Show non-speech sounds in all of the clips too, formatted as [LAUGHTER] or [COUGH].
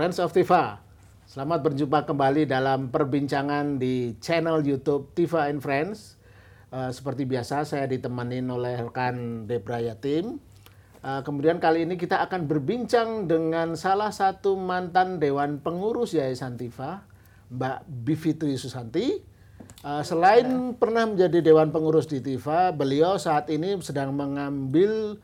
Friends of Tifa. Selamat berjumpa kembali dalam perbincangan di channel YouTube Tifa and Friends. Uh, seperti biasa saya ditemani oleh rekan Debra Yatim. Uh, kemudian kali ini kita akan berbincang dengan salah satu mantan Dewan Pengurus Yayasan Tifa, Mbak Bivitri Susanti. Uh, selain pernah menjadi Dewan Pengurus di Tifa, beliau saat ini sedang mengambil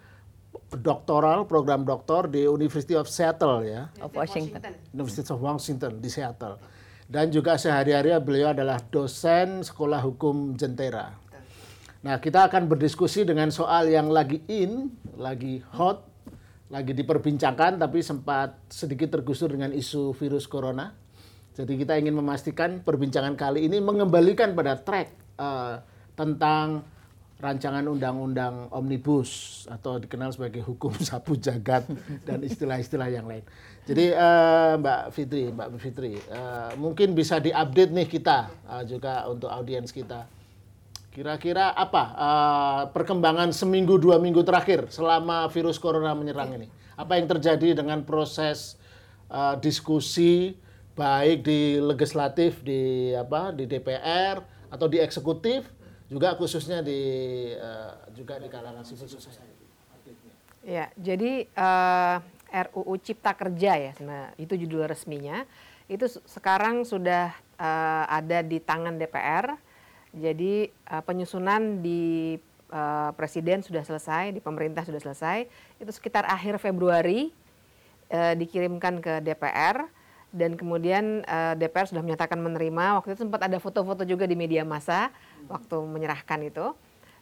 doktoral program doktor di University of Seattle ya of Washington. University of Washington di Seattle dan juga sehari-hari beliau adalah dosen sekolah hukum Jentera. Nah kita akan berdiskusi dengan soal yang lagi in, lagi hot, lagi diperbincangkan tapi sempat sedikit tergusur dengan isu virus corona. Jadi kita ingin memastikan perbincangan kali ini mengembalikan pada track uh, tentang rancangan undang-undang omnibus atau dikenal sebagai hukum [LAUGHS] sapu jagat dan istilah-istilah yang lain. Jadi uh, Mbak Fitri, Mbak Fitri, uh, mungkin bisa diupdate nih kita uh, juga untuk audiens kita. Kira-kira apa uh, perkembangan seminggu dua minggu terakhir selama virus corona menyerang ini? Apa yang terjadi dengan proses uh, diskusi baik di legislatif di apa di DPR atau di eksekutif juga khususnya di uh, juga di kalangan civil society. Ya, jadi uh, eh, RUU Cipta Kerja ya, nah, itu judul resminya. Itu sekarang sudah uh, ada di tangan DPR. Jadi uh, penyusunan di uh, presiden sudah selesai, di pemerintah sudah selesai. Itu sekitar akhir Februari uh, dikirimkan ke DPR dan kemudian uh, DPR sudah menyatakan menerima. Waktu itu sempat ada foto-foto juga di media massa waktu menyerahkan itu.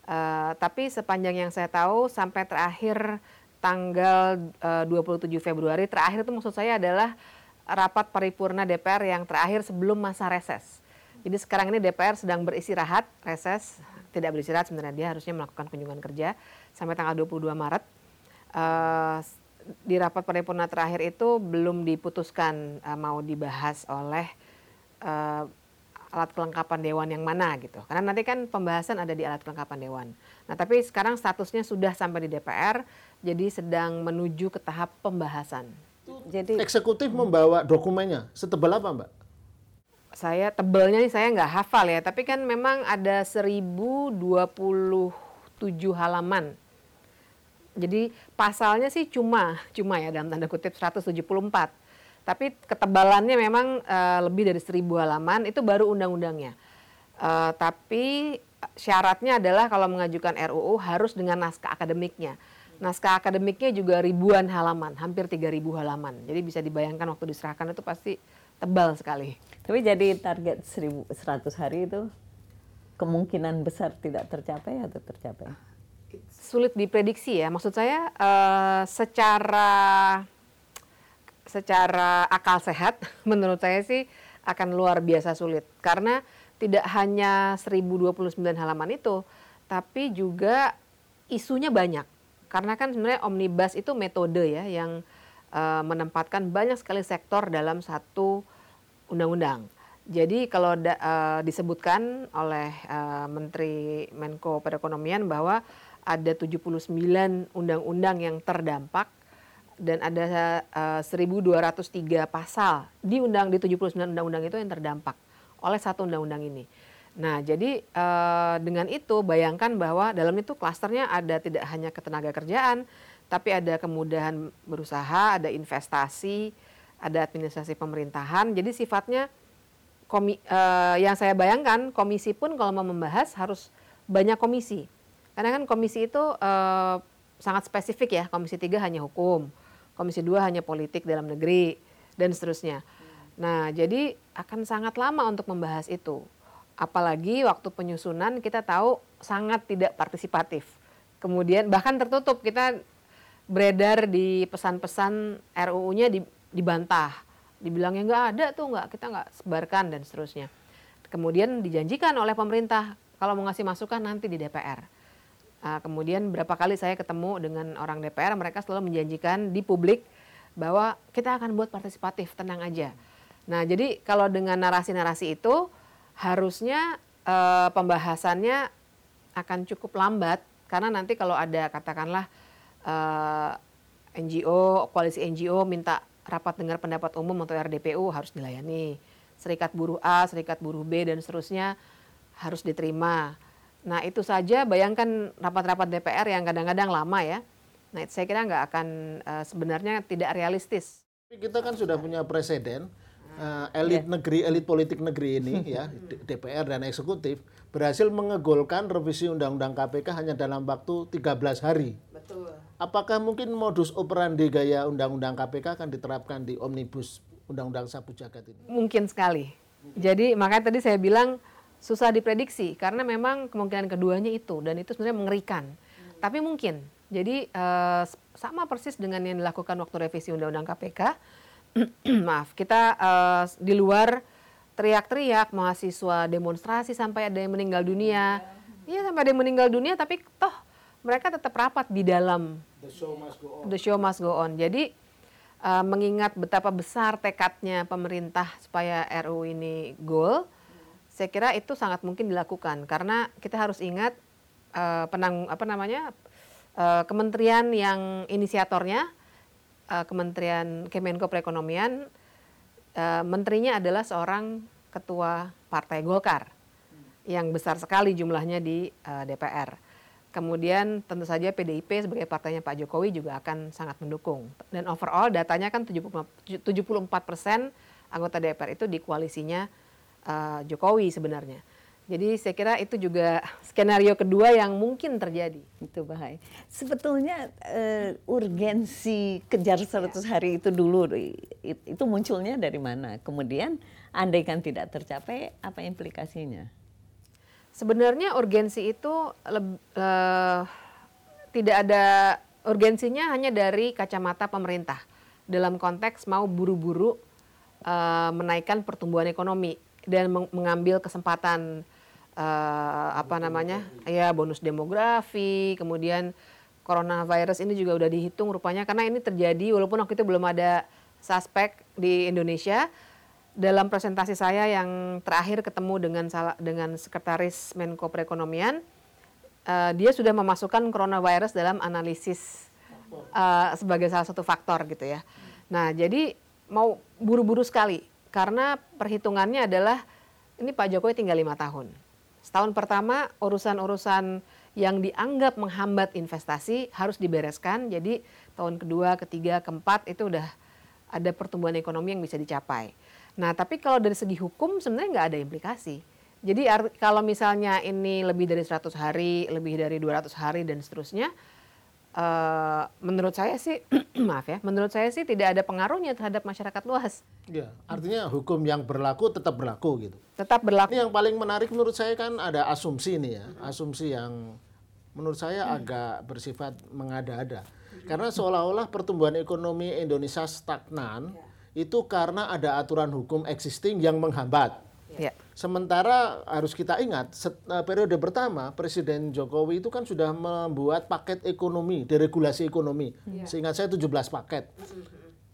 Uh, tapi sepanjang yang saya tahu sampai terakhir tanggal uh, 27 Februari terakhir itu maksud saya adalah rapat paripurna DPR yang terakhir sebelum masa reses. Jadi sekarang ini DPR sedang beristirahat, reses, tidak beristirahat sebenarnya dia harusnya melakukan kunjungan kerja sampai tanggal 22 Maret. Uh, di rapat paripurna terakhir itu belum diputuskan uh, mau dibahas oleh uh, alat kelengkapan dewan yang mana gitu. Karena nanti kan pembahasan ada di alat kelengkapan dewan. Nah, tapi sekarang statusnya sudah sampai di DPR, jadi sedang menuju ke tahap pembahasan. Jadi eksekutif membawa dokumennya setebal apa, Mbak? Saya tebelnya nih saya nggak hafal ya, tapi kan memang ada 1027 halaman. Jadi pasalnya sih cuma cuma ya dalam tanda kutip 174 tapi ketebalannya memang uh, lebih dari seribu halaman itu baru undang-undangnya. Uh, tapi syaratnya adalah kalau mengajukan RUU harus dengan naskah akademiknya. Naskah akademiknya juga ribuan halaman, hampir 3000 halaman. Jadi bisa dibayangkan waktu diserahkan itu pasti tebal sekali. Tapi jadi target 1100 hari itu kemungkinan besar tidak tercapai atau tercapai? Sulit diprediksi ya. Maksud saya uh, secara secara akal sehat [LAUGHS] menurut saya sih akan luar biasa sulit karena tidak hanya 1029 halaman itu tapi juga isunya banyak karena kan sebenarnya omnibus itu metode ya yang uh, menempatkan banyak sekali sektor dalam satu undang-undang. Jadi kalau da, uh, disebutkan oleh uh, Menteri Menko Perekonomian bahwa ada 79 undang-undang yang terdampak dan ada uh, eh, 1203 pasal di undang di 79 undang-undang itu yang terdampak oleh satu undang-undang ini. Nah, jadi uh, dengan itu bayangkan bahwa dalam itu klasternya ada tidak hanya ketenaga kerjaan, tapi ada kemudahan berusaha, ada investasi, ada administrasi pemerintahan. Jadi sifatnya komi, uh, yang saya bayangkan komisi pun kalau mau membahas harus banyak komisi. Karena kan komisi itu uh, sangat spesifik ya. Komisi tiga hanya hukum Komisi 2 hanya politik dalam negeri dan seterusnya. Nah, jadi akan sangat lama untuk membahas itu. Apalagi waktu penyusunan kita tahu sangat tidak partisipatif. Kemudian bahkan tertutup kita beredar di pesan-pesan RUU-nya dibantah. Dibilangnya nggak ada tuh, nggak kita nggak sebarkan dan seterusnya. Kemudian dijanjikan oleh pemerintah kalau mau ngasih masukan nanti di DPR. Uh, kemudian berapa kali saya ketemu dengan orang DPR, mereka selalu menjanjikan di publik bahwa kita akan buat partisipatif, tenang aja. Nah, jadi kalau dengan narasi-narasi itu harusnya uh, pembahasannya akan cukup lambat karena nanti kalau ada katakanlah uh, NGO, koalisi NGO minta rapat dengar pendapat umum atau RDPU harus dilayani. Serikat buruh A, serikat buruh B dan seterusnya harus diterima. Nah itu saja bayangkan rapat-rapat DPR yang kadang-kadang lama ya. Nah saya kira nggak akan uh, sebenarnya tidak realistis. Kita kan sudah punya presiden uh, elit yeah. negeri, elit politik negeri ini ya [LAUGHS] DPR dan eksekutif berhasil mengegolkan revisi undang-undang KPK hanya dalam waktu 13 hari. Betul. Apakah mungkin modus operandi gaya undang-undang KPK akan diterapkan di omnibus undang-undang sapu jagat ini? Mungkin sekali. Jadi makanya tadi saya bilang susah diprediksi karena memang kemungkinan keduanya itu dan itu sebenarnya mengerikan. Hmm. Tapi mungkin. Jadi uh, sama persis dengan yang dilakukan waktu revisi undang-undang KPK [CLEARS THROAT] maaf, kita uh, di luar teriak-teriak mahasiswa demonstrasi sampai ada yang meninggal dunia. Iya, sampai ada yang meninggal dunia tapi toh mereka tetap rapat di dalam the show must go on. The show must go on. Jadi uh, mengingat betapa besar tekadnya pemerintah supaya RU ini goal, saya kira itu sangat mungkin dilakukan karena kita harus ingat uh, penang apa namanya uh, kementerian yang inisiatornya uh, Kementerian Kemenko Perekonomian, uh, menterinya adalah seorang ketua Partai Golkar yang besar sekali jumlahnya di uh, DPR. Kemudian tentu saja PDIP sebagai partainya Pak Jokowi juga akan sangat mendukung. Dan overall datanya kan 74 persen anggota DPR itu di koalisinya uh, Jokowi sebenarnya. Jadi saya kira itu juga [LAUGHS] skenario kedua yang mungkin terjadi. Itu bahaya. Sebetulnya uh, urgensi kejar 100 hari itu dulu itu munculnya dari mana? Kemudian andaikan tidak tercapai apa implikasinya? Sebenarnya urgensi itu uh, tidak ada urgensinya hanya dari kacamata pemerintah dalam konteks mau buru-buru uh, menaikkan pertumbuhan ekonomi dan mengambil kesempatan uh, apa namanya ya bonus demografi kemudian coronavirus ini juga udah dihitung rupanya karena ini terjadi walaupun waktu itu belum ada suspek di Indonesia dalam presentasi saya yang terakhir ketemu dengan dengan sekretaris Menko Perekonomian uh, dia sudah memasukkan coronavirus dalam analisis uh, sebagai salah satu faktor gitu ya. Nah, jadi mau buru-buru sekali karena perhitungannya adalah ini Pak Jokowi tinggal lima tahun. Setahun pertama urusan-urusan yang dianggap menghambat investasi harus dibereskan. Jadi tahun kedua, ketiga, keempat itu udah ada pertumbuhan ekonomi yang bisa dicapai. Nah, tapi kalau dari segi hukum sebenarnya nggak ada implikasi. Jadi kalau misalnya ini lebih dari 100 hari, lebih dari 200 hari dan seterusnya, Uh, menurut saya sih, [CLEARS THROAT] maaf ya, menurut saya sih tidak ada pengaruhnya terhadap masyarakat luas. Ya, artinya hukum yang berlaku tetap berlaku gitu. Tetap berlaku. Ini yang paling menarik menurut saya kan ada asumsi nih ya, asumsi yang menurut saya hmm. agak bersifat mengada-ada. Karena seolah-olah pertumbuhan ekonomi Indonesia stagnan ya. itu karena ada aturan hukum existing yang menghambat. Sementara harus kita ingat set, uh, periode pertama Presiden Jokowi itu kan sudah membuat paket ekonomi, deregulasi ekonomi. Yeah. Seingat saya 17 paket.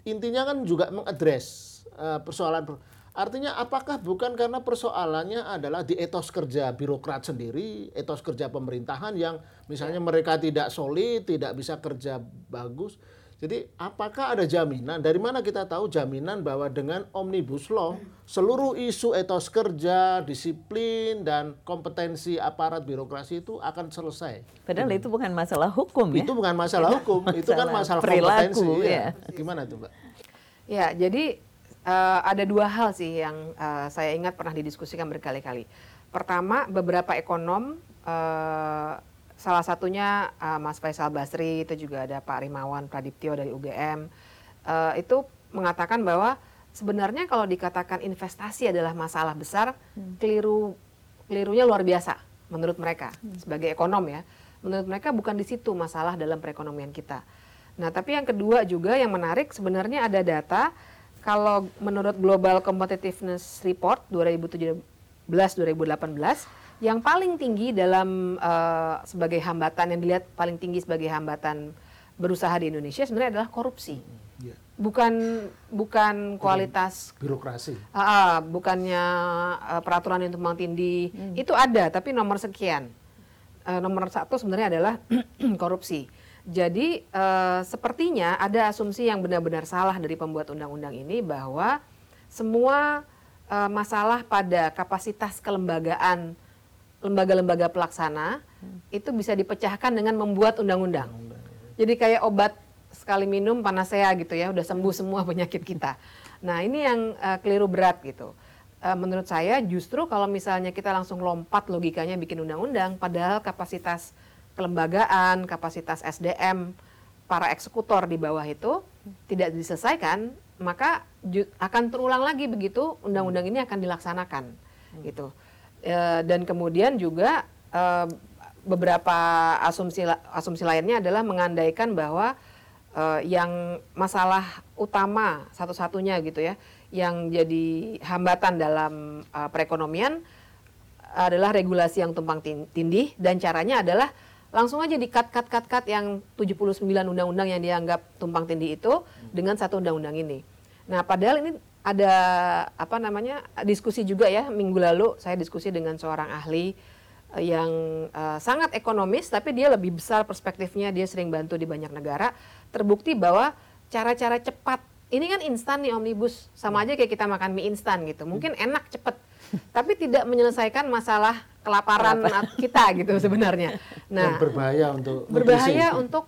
Intinya kan juga mengadres uh, persoalan Artinya apakah bukan karena persoalannya adalah di etos kerja birokrat sendiri, etos kerja pemerintahan yang misalnya mereka tidak solid, tidak bisa kerja bagus jadi apakah ada jaminan? Dari mana kita tahu jaminan bahwa dengan omnibus law seluruh isu etos kerja, disiplin dan kompetensi aparat birokrasi itu akan selesai. Padahal hmm. itu bukan masalah hukum ya. Itu bukan masalah hukum, itu kan masalah perilaku, kompetensi. Ya. ya. Gimana itu, Mbak? Ya, jadi uh, ada dua hal sih yang uh, saya ingat pernah didiskusikan berkali-kali. Pertama, beberapa ekonom uh, salah satunya uh, Mas Faisal Basri itu juga ada Pak Rimawan Pradiptyo dari UGM uh, eh, itu mengatakan bahwa sebenarnya kalau dikatakan investasi adalah masalah besar hmm. keliru kelirunya luar biasa menurut mereka hmm. sebagai ekonom ya menurut mereka bukan di situ masalah dalam perekonomian kita nah tapi yang kedua juga yang menarik sebenarnya ada data kalau menurut Global Competitiveness Report 2017 2018 yang paling tinggi dalam uh, sebagai hambatan yang dilihat paling tinggi sebagai hambatan berusaha di Indonesia sebenarnya adalah korupsi. Yeah. Bukan bukan kualitas birokrasi. Uh, uh, bukannya uh, peraturan yang tumpang tindih hmm. itu ada tapi nomor sekian. Uh, nomor satu sebenarnya adalah [CLEARS THROAT] korupsi. Jadi uh, sepertinya ada asumsi yang benar-benar salah dari pembuat undang-undang ini bahwa semua uh, masalah pada kapasitas kelembagaan lembaga-lembaga pelaksana itu bisa dipecahkan dengan membuat undang-undang. Jadi kayak obat sekali minum panasea gitu ya, udah sembuh semua [LAUGHS] penyakit kita. Nah ini yang uh, keliru berat gitu. Uh, menurut saya justru kalau misalnya kita langsung lompat logikanya bikin undang-undang, padahal kapasitas kelembagaan, kapasitas SDM para eksekutor di bawah itu tidak diselesaikan, maka akan terulang lagi begitu undang-undang ini akan dilaksanakan, gitu. E, dan kemudian juga e, beberapa asumsi asumsi lainnya adalah mengandaikan bahwa e, yang masalah utama satu-satunya gitu ya, yang jadi hambatan dalam e, perekonomian adalah regulasi yang tumpang tindih dan caranya adalah langsung aja di cut cut cut cut yang 79 undang-undang yang dianggap tumpang tindih itu dengan satu undang-undang ini. Nah, padahal ini ada apa namanya diskusi juga ya minggu lalu saya diskusi dengan seorang ahli uh, yang uh, sangat ekonomis tapi dia lebih besar perspektifnya dia sering bantu di banyak negara. Terbukti bahwa cara-cara cepat ini kan instan nih omnibus. Sama aja kayak kita makan mie instan gitu. Mungkin enak cepet. Tapi tidak menyelesaikan masalah kelaparan kita gitu sebenarnya. Nah, Dan berbahaya untuk berbahaya untuk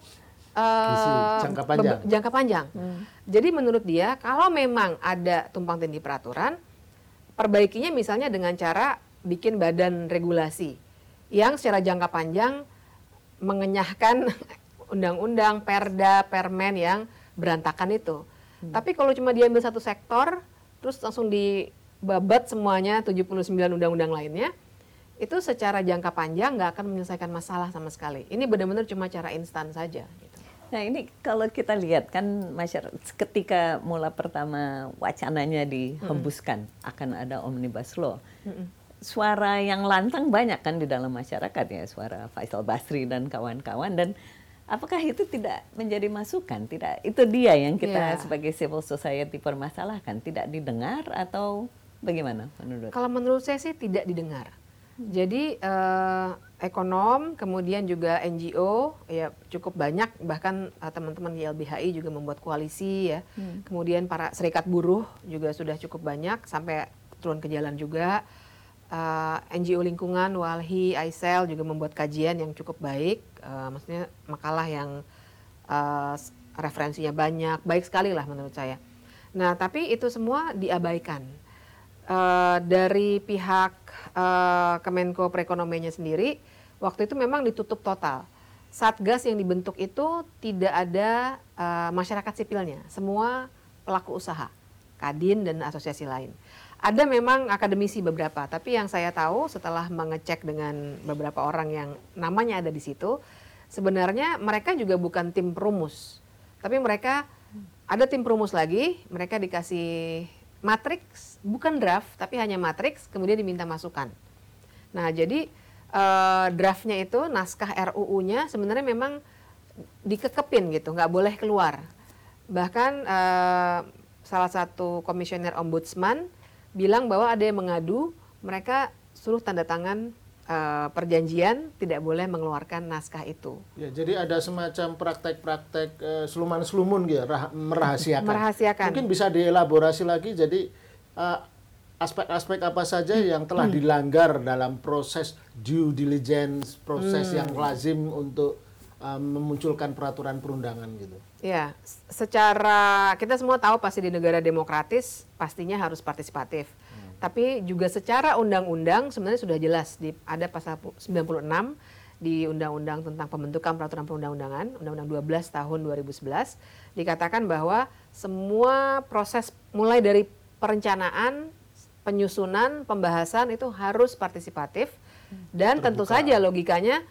uh, jangka panjang. Jangka panjang. Hmm. Jadi menurut dia kalau memang ada tumpang tindih peraturan, perbaikinya misalnya dengan cara bikin badan regulasi yang secara jangka panjang mengenyahkan [LAUGHS] undang-undang, perda, permen yang berantakan itu. Hmm. Tapi kalau cuma diambil satu sektor, terus langsung dibabat semuanya 79 undang-undang lainnya, itu secara jangka panjang nggak akan menyelesaikan masalah sama sekali. Ini benar-benar cuma cara instan saja. Gitu. Nah ini kalau kita lihat kan masyarakat ketika mula pertama wacananya dihembuskan mm akan ada omnibus law, mm suara yang lantang banyak kan di dalam masyarakat ya suara Faisal Basri dan kawan-kawan. Dan apakah itu tidak menjadi masukan? Tidak itu dia yang kita yeah. sebagai civil society permasalahkan. Tidak didengar atau bagaimana menurut? Kalau menurut saya sih tidak didengar. Jadi uh, ekonom, kemudian juga NGO, ya cukup banyak. Bahkan uh, teman-teman di LBHI juga membuat koalisi ya. Hmm. Kemudian para serikat buruh juga sudah cukup banyak sampai turun ke jalan juga. Uh, eh, NGO lingkungan, Walhi, Aisel juga membuat kajian yang cukup baik. Uh, maksudnya makalah yang uh, referensinya banyak, baik sekali lah menurut saya. Nah, tapi itu semua diabaikan uh, dari pihak uh, Kemenko Perekonomiannya sendiri waktu itu memang ditutup total. Satgas yang dibentuk itu tidak ada uh, masyarakat sipilnya, semua pelaku usaha, kadin dan asosiasi lain. Ada memang akademisi beberapa, tapi yang saya tahu setelah mengecek dengan beberapa orang yang namanya ada di situ, sebenarnya mereka juga bukan tim perumus, tapi mereka ada tim perumus lagi, mereka dikasih matriks bukan draft tapi hanya matriks kemudian diminta masukan. Nah jadi uh, draftnya itu naskah RUU-nya sebenarnya memang dikekepin gitu nggak boleh keluar. Bahkan uh, salah satu komisioner ombudsman bilang bahwa ada yang mengadu mereka suruh tanda tangan uh, perjanjian tidak boleh mengeluarkan naskah itu. Ya, jadi ada semacam praktek-praktek uh, seluman-selumun gitu, rah merahasiakan. merahasiakan. Mungkin bisa dielaborasi lagi. Jadi aspek-aspek apa saja hmm. yang telah hmm. dilanggar dalam proses due diligence, proses hmm. yang lazim untuk uh, memunculkan peraturan perundangan gitu. Ya, secara kita semua tahu pasti di negara demokratis pastinya harus partisipatif tapi juga secara undang-undang sebenarnya sudah jelas di ada pasal 96 di Undang-Undang tentang pembentukan peraturan perundang-undangan, Undang-Undang 12 tahun 2011 dikatakan bahwa semua proses mulai dari perencanaan, penyusunan, pembahasan itu harus partisipatif dan Terbuka. tentu saja logikanya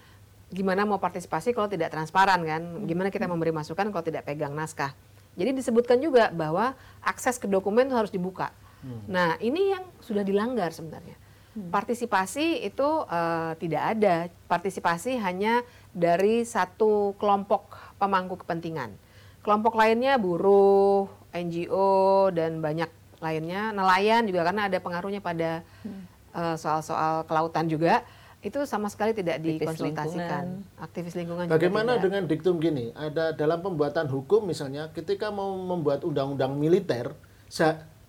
gimana mau partisipasi kalau tidak transparan kan? Gimana kita memberi masukan kalau tidak pegang naskah? Jadi disebutkan juga bahwa akses ke dokumen itu harus dibuka. Hmm. Nah, ini yang sudah dilanggar sebenarnya. Hmm. Partisipasi itu uh, tidak ada. Partisipasi hanya dari satu kelompok pemangku kepentingan. Kelompok lainnya buruh, NGO dan banyak lainnya, nelayan juga karena ada pengaruhnya pada hmm. uh, soal-soal kelautan juga. itu sama sekali tidak Aktivis dikonsultasikan. lingkungan. Aktivis lingkungan juga Bagaimana tidak. dengan diktum gini? Ada dalam pembuatan hukum misalnya, ketika mau membuat undang-undang militer,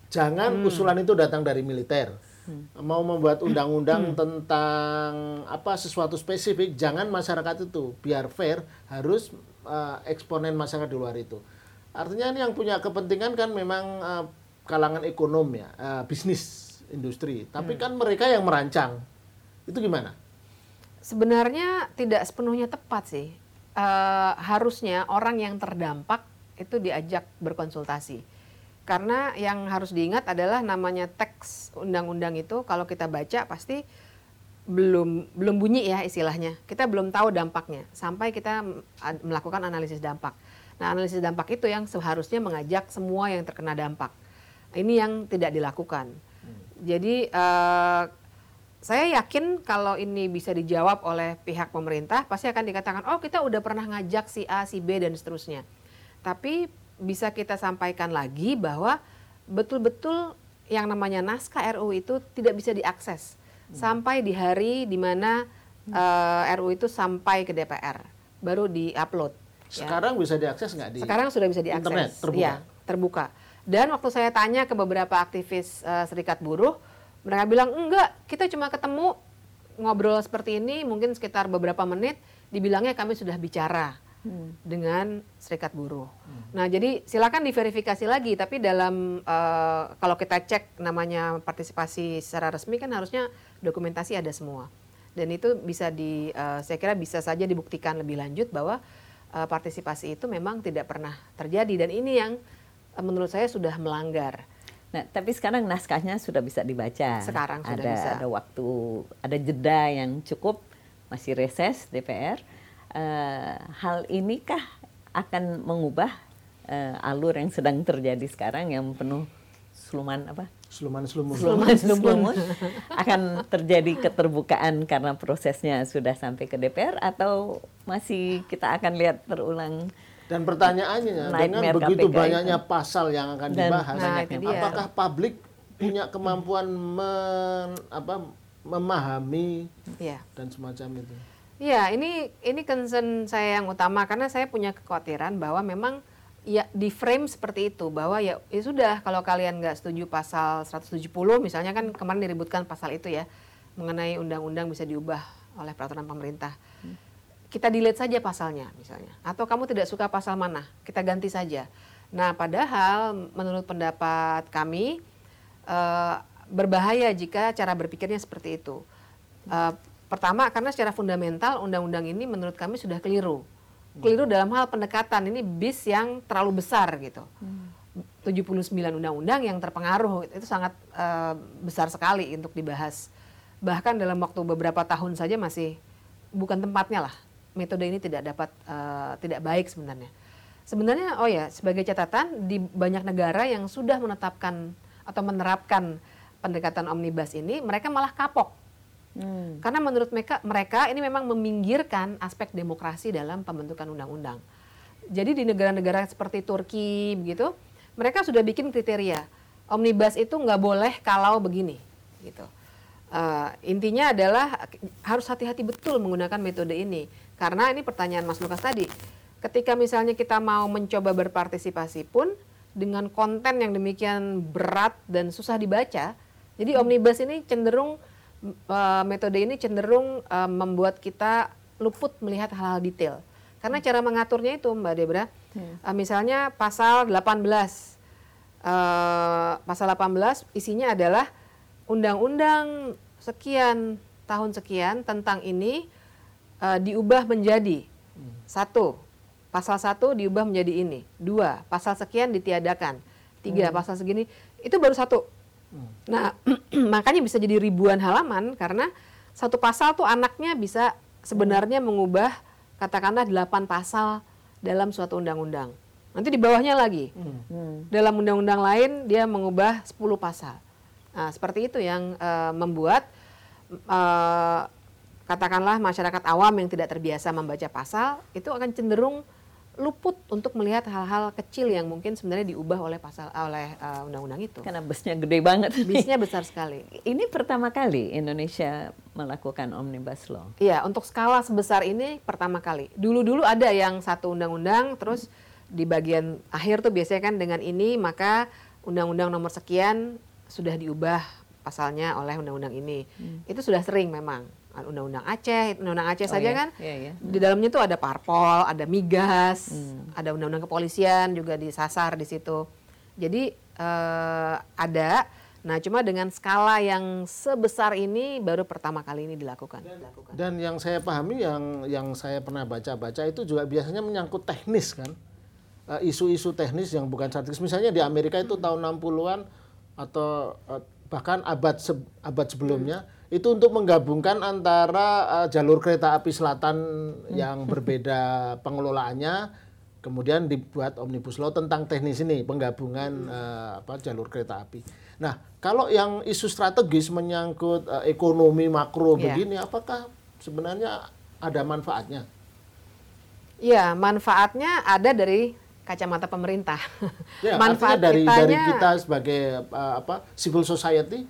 jangan Hmm. usulan itu datang dari militer. Mau membuat Hmm. undang-undang tentang apa sesuatu spesifik, jangan masyarakat itu biar fair harus uh, eksponen masyarakat di luar itu. Artinya ini yang punya kepentingan kan memang uh, kalangan ekonom ya, uh, bisnis, industri. Tapi kan mereka yang merancang. Itu gimana? Sebenarnya tidak sepenuhnya tepat sih. Eh, harusnya orang yang terdampak itu diajak berkonsultasi. Karena yang harus diingat adalah namanya teks undang-undang itu kalau kita baca pasti belum belum bunyi ya istilahnya. Kita belum tahu dampaknya sampai kita melakukan analisis dampak. Nah, analisis dampak itu yang seharusnya mengajak semua yang terkena dampak. Ini yang tidak dilakukan. Jadi eh, saya yakin kalau ini bisa dijawab oleh pihak pemerintah, pasti akan dikatakan, oh kita udah pernah ngajak si A, si B, dan seterusnya. Tapi bisa kita sampaikan lagi bahwa betul-betul yang namanya naskah RU itu tidak bisa diakses sampai di hari di mana eh, RU itu sampai ke DPR, baru diupload. ya. Sekarang bisa diakses nggak di Sekarang sudah bisa diakses. internet, terbuka? Iya, terbuka. Dan waktu saya tanya ke beberapa aktivis eh, serikat buruh, mereka bilang enggak, kita cuma ketemu ngobrol seperti ini mungkin sekitar beberapa menit, dibilangnya kami sudah bicara dengan serikat buruh. Nah, jadi silakan diverifikasi lagi, tapi dalam eh, kalau kita cek namanya partisipasi secara resmi kan harusnya dokumentasi ada semua. Dan itu bisa di, eh, saya kira bisa saja dibuktikan lebih lanjut bahwa eh, partisipasi itu memang tidak pernah terjadi dan ini yang menurut saya sudah melanggar. Nah, tapi sekarang naskahnya sudah bisa dibaca. Sekarang sudah ada, bisa. Ada waktu, ada jeda yang cukup, masih reses DPR. Eh, hal inikah akan mengubah eh, alur yang sedang terjadi sekarang yang penuh seluman apa? Seluman-selumun. Seluman-selumun akan terjadi keterbukaan karena prosesnya sudah sampai ke DPR atau masih kita akan lihat terulang Dan pertanyaannya dengan Nightmare begitu KPK banyaknya itu. pasal yang akan Dan dibahas, Nah, apakah publik punya kemampuan men, apa, memahami Iya. dan semacam itu? Iya, ini ini concern saya yang utama karena saya punya kekhawatiran bahwa memang ya di frame seperti itu bahwa ya, ya sudah kalau kalian nggak setuju pasal 170 misalnya kan kemarin diributkan pasal itu ya mengenai undang-undang bisa diubah oleh peraturan pemerintah. Kita delete saja pasalnya misalnya atau kamu tidak suka pasal mana, kita ganti saja. Nah, padahal menurut pendapat kami eh, berbahaya jika cara berpikirnya seperti itu. Eh, pertama karena secara fundamental undang-undang ini menurut kami sudah keliru. Keliru dalam hal pendekatan ini bis yang terlalu besar gitu. 79 undang-undang yang terpengaruh itu sangat eh, besar sekali untuk dibahas. Bahkan dalam waktu beberapa tahun saja masih bukan tempatnya lah. Metode ini tidak dapat eh, tidak baik sebenarnya. Sebenarnya oh ya sebagai catatan di banyak negara yang sudah menetapkan atau menerapkan pendekatan omnibus ini mereka malah kapok Hmm. karena menurut mereka, mereka ini memang meminggirkan aspek demokrasi dalam pembentukan undang-undang. Jadi di negara-negara seperti Turki begitu, mereka sudah bikin kriteria omnibus itu nggak boleh kalau begini, gitu. Eh, intinya adalah harus hati-hati betul menggunakan metode ini, karena ini pertanyaan Mas Lukas tadi. Ketika misalnya kita mau mencoba berpartisipasi pun dengan konten yang demikian berat dan susah dibaca, jadi omnibus ini cenderung uh, metode ini cenderung uh, membuat kita luput melihat hal-hal detail. Karena cara mengaturnya itu Mbak Debra, uh, misalnya pasal 18. Uh, pasal 18 isinya adalah undang-undang sekian tahun sekian tentang ini uh, diubah menjadi satu. Pasal satu diubah menjadi ini. Dua pasal sekian ditiadakan. Tiga pasal segini. Itu baru satu. Nah, [CLEARS THROAT] makanya bisa jadi ribuan halaman karena satu pasal tuh anaknya bisa sebenarnya mengubah katakanlah delapan pasal dalam suatu undang-undang. Nanti di bawahnya lagi. Dalam undang-undang lain dia mengubah 10 pasal. Nah, seperti itu yang eh, membuat eh, katakanlah masyarakat awam yang tidak terbiasa membaca pasal itu akan cenderung luput untuk melihat hal-hal kecil yang mungkin sebenarnya diubah oleh pasal oleh uh, undang-undang itu. Karena busnya gede banget. Bisnya besar sekali. [LAUGHS] Ini pertama kali Indonesia melakukan omnibus law. Iya, untuk skala sebesar ini pertama kali. Dulu-dulu ada yang satu undang-undang, terus di bagian akhir tuh biasanya kan dengan ini maka undang-undang nomor sekian sudah diubah pasalnya oleh undang-undang ini. Hmm. Itu sudah sering memang undang-undang Aceh, undang-undang Aceh oh saja iya? kan iya, iya. di dalamnya itu ada parpol, ada migas, hmm. ada undang-undang kepolisian juga disasar di situ. Jadi uh, ada, nah cuma dengan skala yang sebesar ini baru pertama kali ini dilakukan. Dan, dan yang saya pahami, yang yang saya pernah baca-baca itu juga biasanya menyangkut teknis kan, eh, isu-isu uh, teknis yang bukan statis. Misalnya di Amerika itu hmm. tahun 60-an atau uh, bahkan abad se abad sebelumnya. Hmm itu untuk menggabungkan antara uh, jalur kereta api selatan yang berbeda [LAUGHS] pengelolaannya kemudian dibuat omnibus law tentang teknis ini penggabungan uh, apa jalur kereta api. Nah, kalau yang isu strategis menyangkut uh, ekonomi makro yeah. begini apakah sebenarnya ada manfaatnya? Iya, manfaatnya ada dari kacamata pemerintah. Ya, Manfaat dari kitanya, dari kita sebagai uh, apa civil society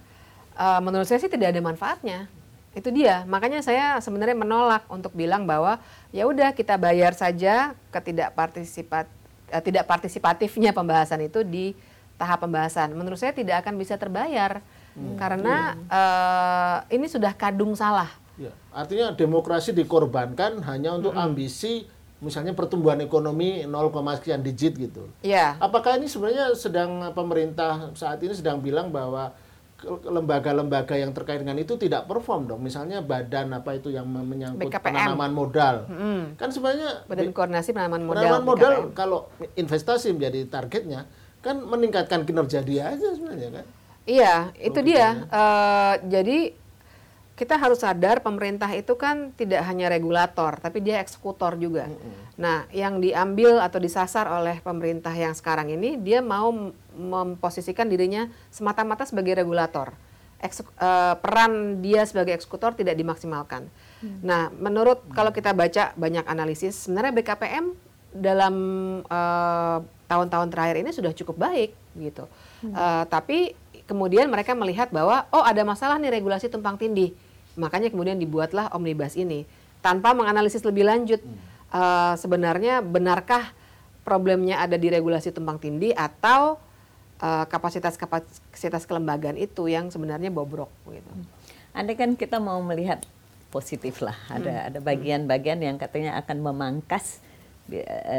uh, menurut saya sih tidak ada manfaatnya. Itu dia. Makanya saya sebenarnya menolak untuk bilang bahwa ya udah kita bayar saja ketidakpartisipat uh, tidak partisipatifnya pembahasan itu di tahap pembahasan. Menurut saya tidak akan bisa terbayar hmm. karena iya. uh, ini sudah kadung salah. Ya. Artinya demokrasi dikorbankan hanya untuk hmm. ambisi misalnya pertumbuhan ekonomi 0, sekian digit gitu. Iya. Apakah ini sebenarnya sedang pemerintah saat ini sedang bilang bahwa lembaga-lembaga yang terkait dengan itu tidak perform dong. Misalnya badan apa itu yang menyangkut BKPM. penanaman modal. Hmm. Kan sebenarnya badan koordinasi penanaman modal. Penanaman modal BKPM. kalau investasi menjadi targetnya kan meningkatkan kinerja dia aja sebenarnya kan. Iya, itu dia. Uh, jadi kita harus sadar pemerintah itu kan tidak hanya regulator, tapi dia eksekutor juga. Mm -hmm. Nah, yang diambil atau disasar oleh pemerintah yang sekarang ini, dia mau memposisikan dirinya semata-mata sebagai regulator. Eksek, uh, peran dia sebagai eksekutor tidak dimaksimalkan. Hmm. Nah, menurut hmm. kalau kita baca banyak analisis, sebenarnya BKPM dalam uh, tahun-tahun terakhir ini sudah cukup baik gitu. Hmm. Uh, tapi kemudian mereka melihat bahwa oh ada masalah nih regulasi tumpang tindih Makanya kemudian dibuatlah omnibus ini tanpa menganalisis lebih lanjut hmm. uh, sebenarnya benarkah problemnya ada di regulasi tumpang tindih atau uh, kapasitas kapasitas kelembagaan itu yang sebenarnya bobrok gitu. Hmm. Andai kan kita mau melihat positif lah, ada hmm. ada bagian-bagian yang katanya akan memangkas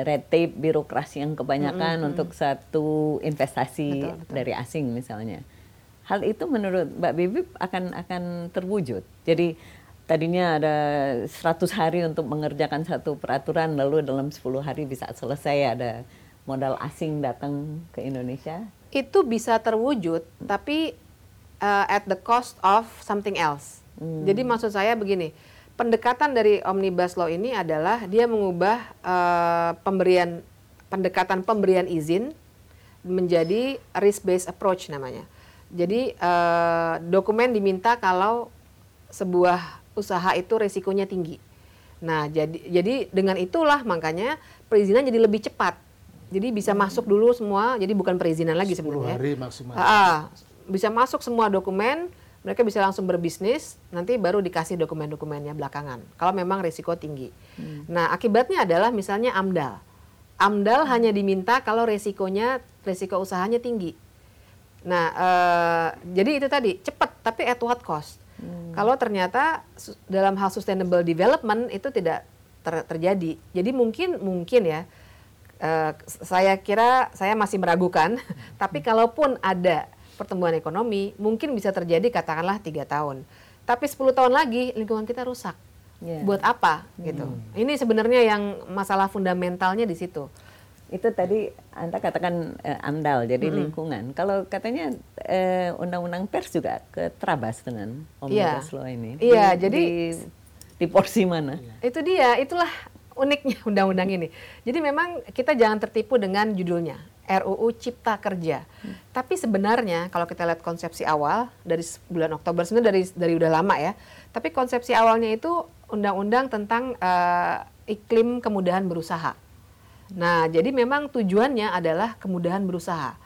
red tape birokrasi yang kebanyakan hmm, hmm. untuk satu investasi betul, betul. dari asing misalnya hal itu menurut Mbak Bibip akan akan terwujud. Jadi tadinya ada 100 hari untuk mengerjakan satu peraturan lalu dalam 10 hari bisa selesai ada modal asing datang ke Indonesia. Itu bisa terwujud tapi uh, at the cost of something else. Hmm. Jadi maksud saya begini, pendekatan dari Omnibus Law ini adalah dia mengubah uh, pemberian pendekatan pemberian izin menjadi risk based approach namanya. Jadi uh, dokumen diminta kalau sebuah usaha itu resikonya tinggi. Nah, jadi jadi dengan itulah makanya perizinan jadi lebih cepat. Jadi bisa hmm. masuk dulu semua, jadi bukan perizinan lagi sebenarnya. hari maksimal. Ah, bisa masuk semua dokumen, mereka bisa langsung berbisnis, nanti baru dikasih dokumen-dokumennya belakangan. Kalau memang risiko tinggi. Hmm. Nah, akibatnya adalah misalnya AMDAL. AMDAL hmm. hanya diminta kalau resikonya resiko usahanya tinggi. Nah, uh, jadi itu tadi cepat tapi at what cost? Hmm. Kalau ternyata dalam hal sustainable development itu tidak ter terjadi. Jadi mungkin mungkin ya uh, saya kira saya masih meragukan. [LAUGHS] tapi kalaupun ada pertumbuhan ekonomi, mungkin bisa terjadi katakanlah tiga tahun. Tapi 10 tahun lagi lingkungan kita rusak. Yeah. Buat apa gitu? Hmm. Ini sebenarnya yang masalah fundamentalnya di situ itu tadi anda katakan uh, amdal jadi hmm. lingkungan kalau katanya uh, undang-undang pers juga keterabas dengan omnibus yeah. law ini iya yeah, jadi di, di porsi mana itu dia itulah uniknya [LAUGHS] undang-undang ini jadi memang kita jangan tertipu dengan judulnya RUU Cipta Kerja hmm. tapi sebenarnya kalau kita lihat konsepsi awal dari bulan Oktober sebenarnya dari dari udah lama ya tapi konsepsi awalnya itu undang-undang tentang uh, iklim kemudahan berusaha Nah, jadi memang tujuannya adalah kemudahan berusaha.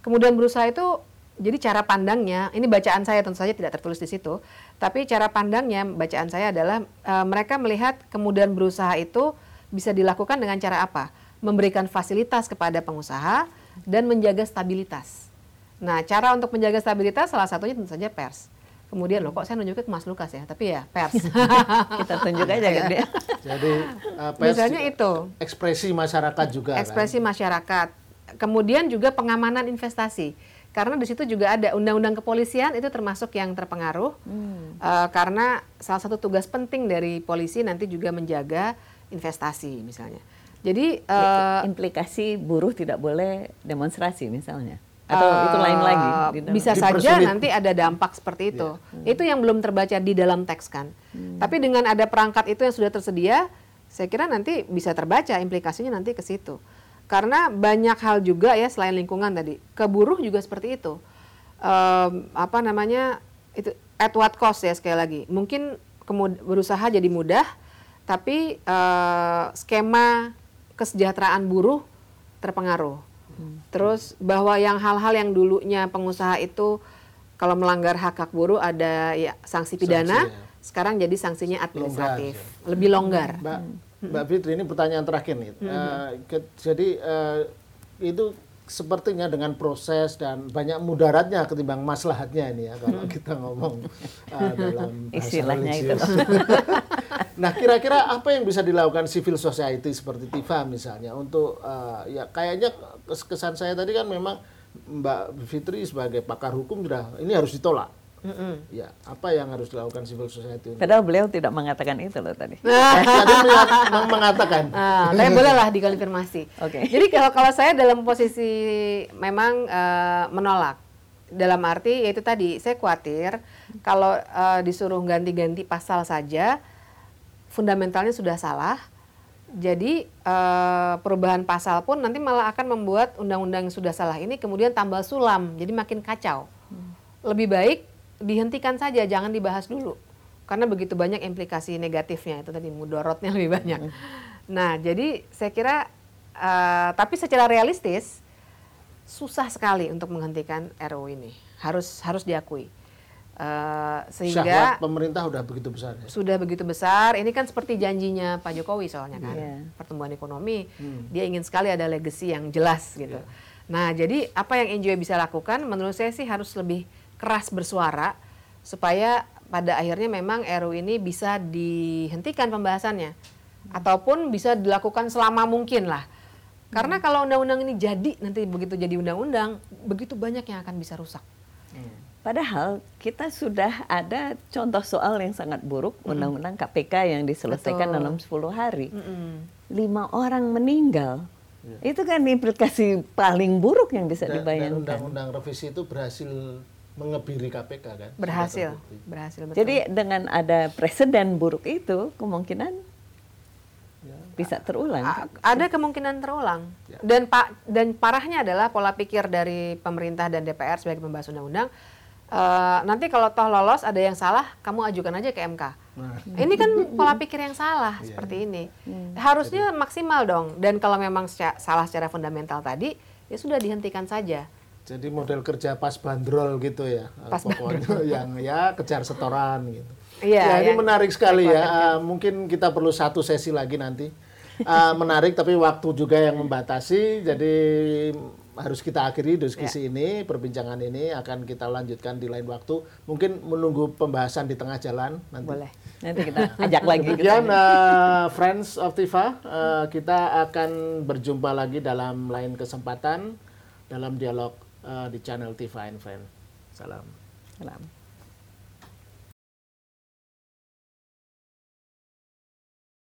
Kemudahan berusaha itu jadi cara pandangnya, ini bacaan saya tentu saja tidak tertulis di situ, tapi cara pandangnya bacaan saya adalah e, mereka melihat kemudahan berusaha itu bisa dilakukan dengan cara apa? Memberikan fasilitas kepada pengusaha dan menjaga stabilitas. Nah, cara untuk menjaga stabilitas salah satunya tentu saja pers. Kemudian loh kok saya nunjuknya ke Mas Lukas ya, tapi ya pers. [LAUGHS] Kita tunjuk aja kan dia. Jadi uh, pers Misalnya juga itu. ekspresi masyarakat juga Ekspresi kan? masyarakat. Kemudian juga pengamanan investasi. Karena di situ juga ada undang-undang kepolisian itu termasuk yang terpengaruh. Eh, karena salah satu tugas penting dari polisi nanti juga menjaga investasi misalnya. Jadi eh, Implikasi buruh tidak boleh demonstrasi misalnya. Atau itu lain lagi? bisa saja nanti ada dampak seperti itu. Itu yang belum terbaca di dalam teks kan. Tapi dengan ada perangkat itu yang sudah tersedia, saya kira nanti bisa terbaca implikasinya nanti ke situ. Karena banyak hal juga ya selain lingkungan tadi, ke buruh juga seperti itu. Em, apa namanya itu at what cost ya sekali lagi. Mungkin berusaha jadi mudah, tapi eh, skema kesejahteraan buruh terpengaruh. Terus bahwa yang hal-hal yang dulunya pengusaha itu kalau melanggar hak hak buruh ada ya sanksi pidana, Sanksi, ya. sekarang jadi sanksinya administratif, Longgar, lebih longgar. Mbak Mbak Fitri ini pertanyaan terakhir nih. Eh, ke- jadi eh, itu sepertinya dengan proses dan banyak mudaratnya ketimbang maslahatnya ini ya kalau kita ngomong eh, dalam bahasa Istilahnya itu. [LAUGHS] nah kira-kira apa yang bisa dilakukan civil society seperti TIFA misalnya untuk eh, ya kayaknya kes- kesan saya tadi kan memang Mbak Fitri sebagai pakar hukum sudah ini harus ditolak. Ya apa yang harus dilakukan civil society? Untuk Padahal beliau tidak mengatakan itu loh tadi. [LAUGHS] Tadi mengatakan, mengatakan [LAUGHS] Nah, tapi boleh lah dikonfirmasi. Oke. Jadi kalau kalau saya dalam posisi memang eh, menolak, dalam arti yaitu tadi saya khawatir kalau eh, disuruh ganti-ganti pasal saja, fundamentalnya sudah salah. Jadi eh, perubahan pasal pun nanti malah akan membuat undang-undang yang sudah salah ini kemudian tambah sulam, jadi makin kacau. Lebih baik dihentikan saja, jangan dibahas dulu. Karena begitu banyak implikasi negatifnya itu tadi mudorotnya lebih banyak. Nah, jadi saya kira eh, tapi secara realistis susah sekali untuk menghentikan RUU ini. Harus harus diakui. Eh, sehingga syahwat pemerintah udah begitu besar ya. sudah begitu besar. Ini kan seperti janjinya Pak Jokowi soalnya kan, Iya. pertumbuhan ekonomi. Dia ingin sekali ada legacy yang jelas gitu. Nah, jadi apa yang NGO bisa lakukan? Menurut saya sih harus lebih keras bersuara supaya pada akhirnya memang RU ini bisa dihentikan pembahasannya ataupun bisa dilakukan selama mungkin lah. Karena kalau undang-undang ini jadi nanti begitu jadi undang-undang, begitu banyak yang akan bisa rusak. Padahal kita sudah ada contoh soal yang sangat buruk, undang-undang KPK yang diselesaikan Betul. dalam 10 hari. Lima orang meninggal. Itu kan implikasi paling buruk yang bisa Dan, dan dibayangkan. undang-undang revisi itu berhasil mengebiri KPK kan. Berhasil, berhasil betul. Jadi dengan ada presiden buruk itu, kemungkinan bisa terulang. A- ada kemungkinan terulang. Ya. Dan pak dan parahnya adalah pola pikir dari pemerintah dan DPR sebagai pembahas undang-undang. eh, nanti kalau toh lolos ada yang salah, kamu ajukan aja ke MK. Nah, Ini kan pola pikir yang salah seperti ini. Harusnya maksimal dong. Dan kalau memang salah secara fundamental tadi, ya sudah dihentikan saja. Jadi model kerja pas bandrol gitu ya. Pas Pokoknya [LAUGHS] yang ya kejar setoran gitu. Iya, ya, ini ya. menarik sekali ya. Ah, mungkin kita perlu satu sesi lagi nanti. Ah, menarik tapi waktu juga yang membatasi. Jadi harus kita akhiri diskusi Ya. ini, perbincangan ini akan kita lanjutkan di lain waktu. Mungkin menunggu pembahasan di tengah jalan nanti. Boleh. Nanti kita [LAUGHS] ajak lagi. Demikian sana. eh, Friends of Tifa, eh, kita akan berjumpa lagi dalam lain kesempatan dalam dialog eh, di channel Tifa and. Salam. Salam.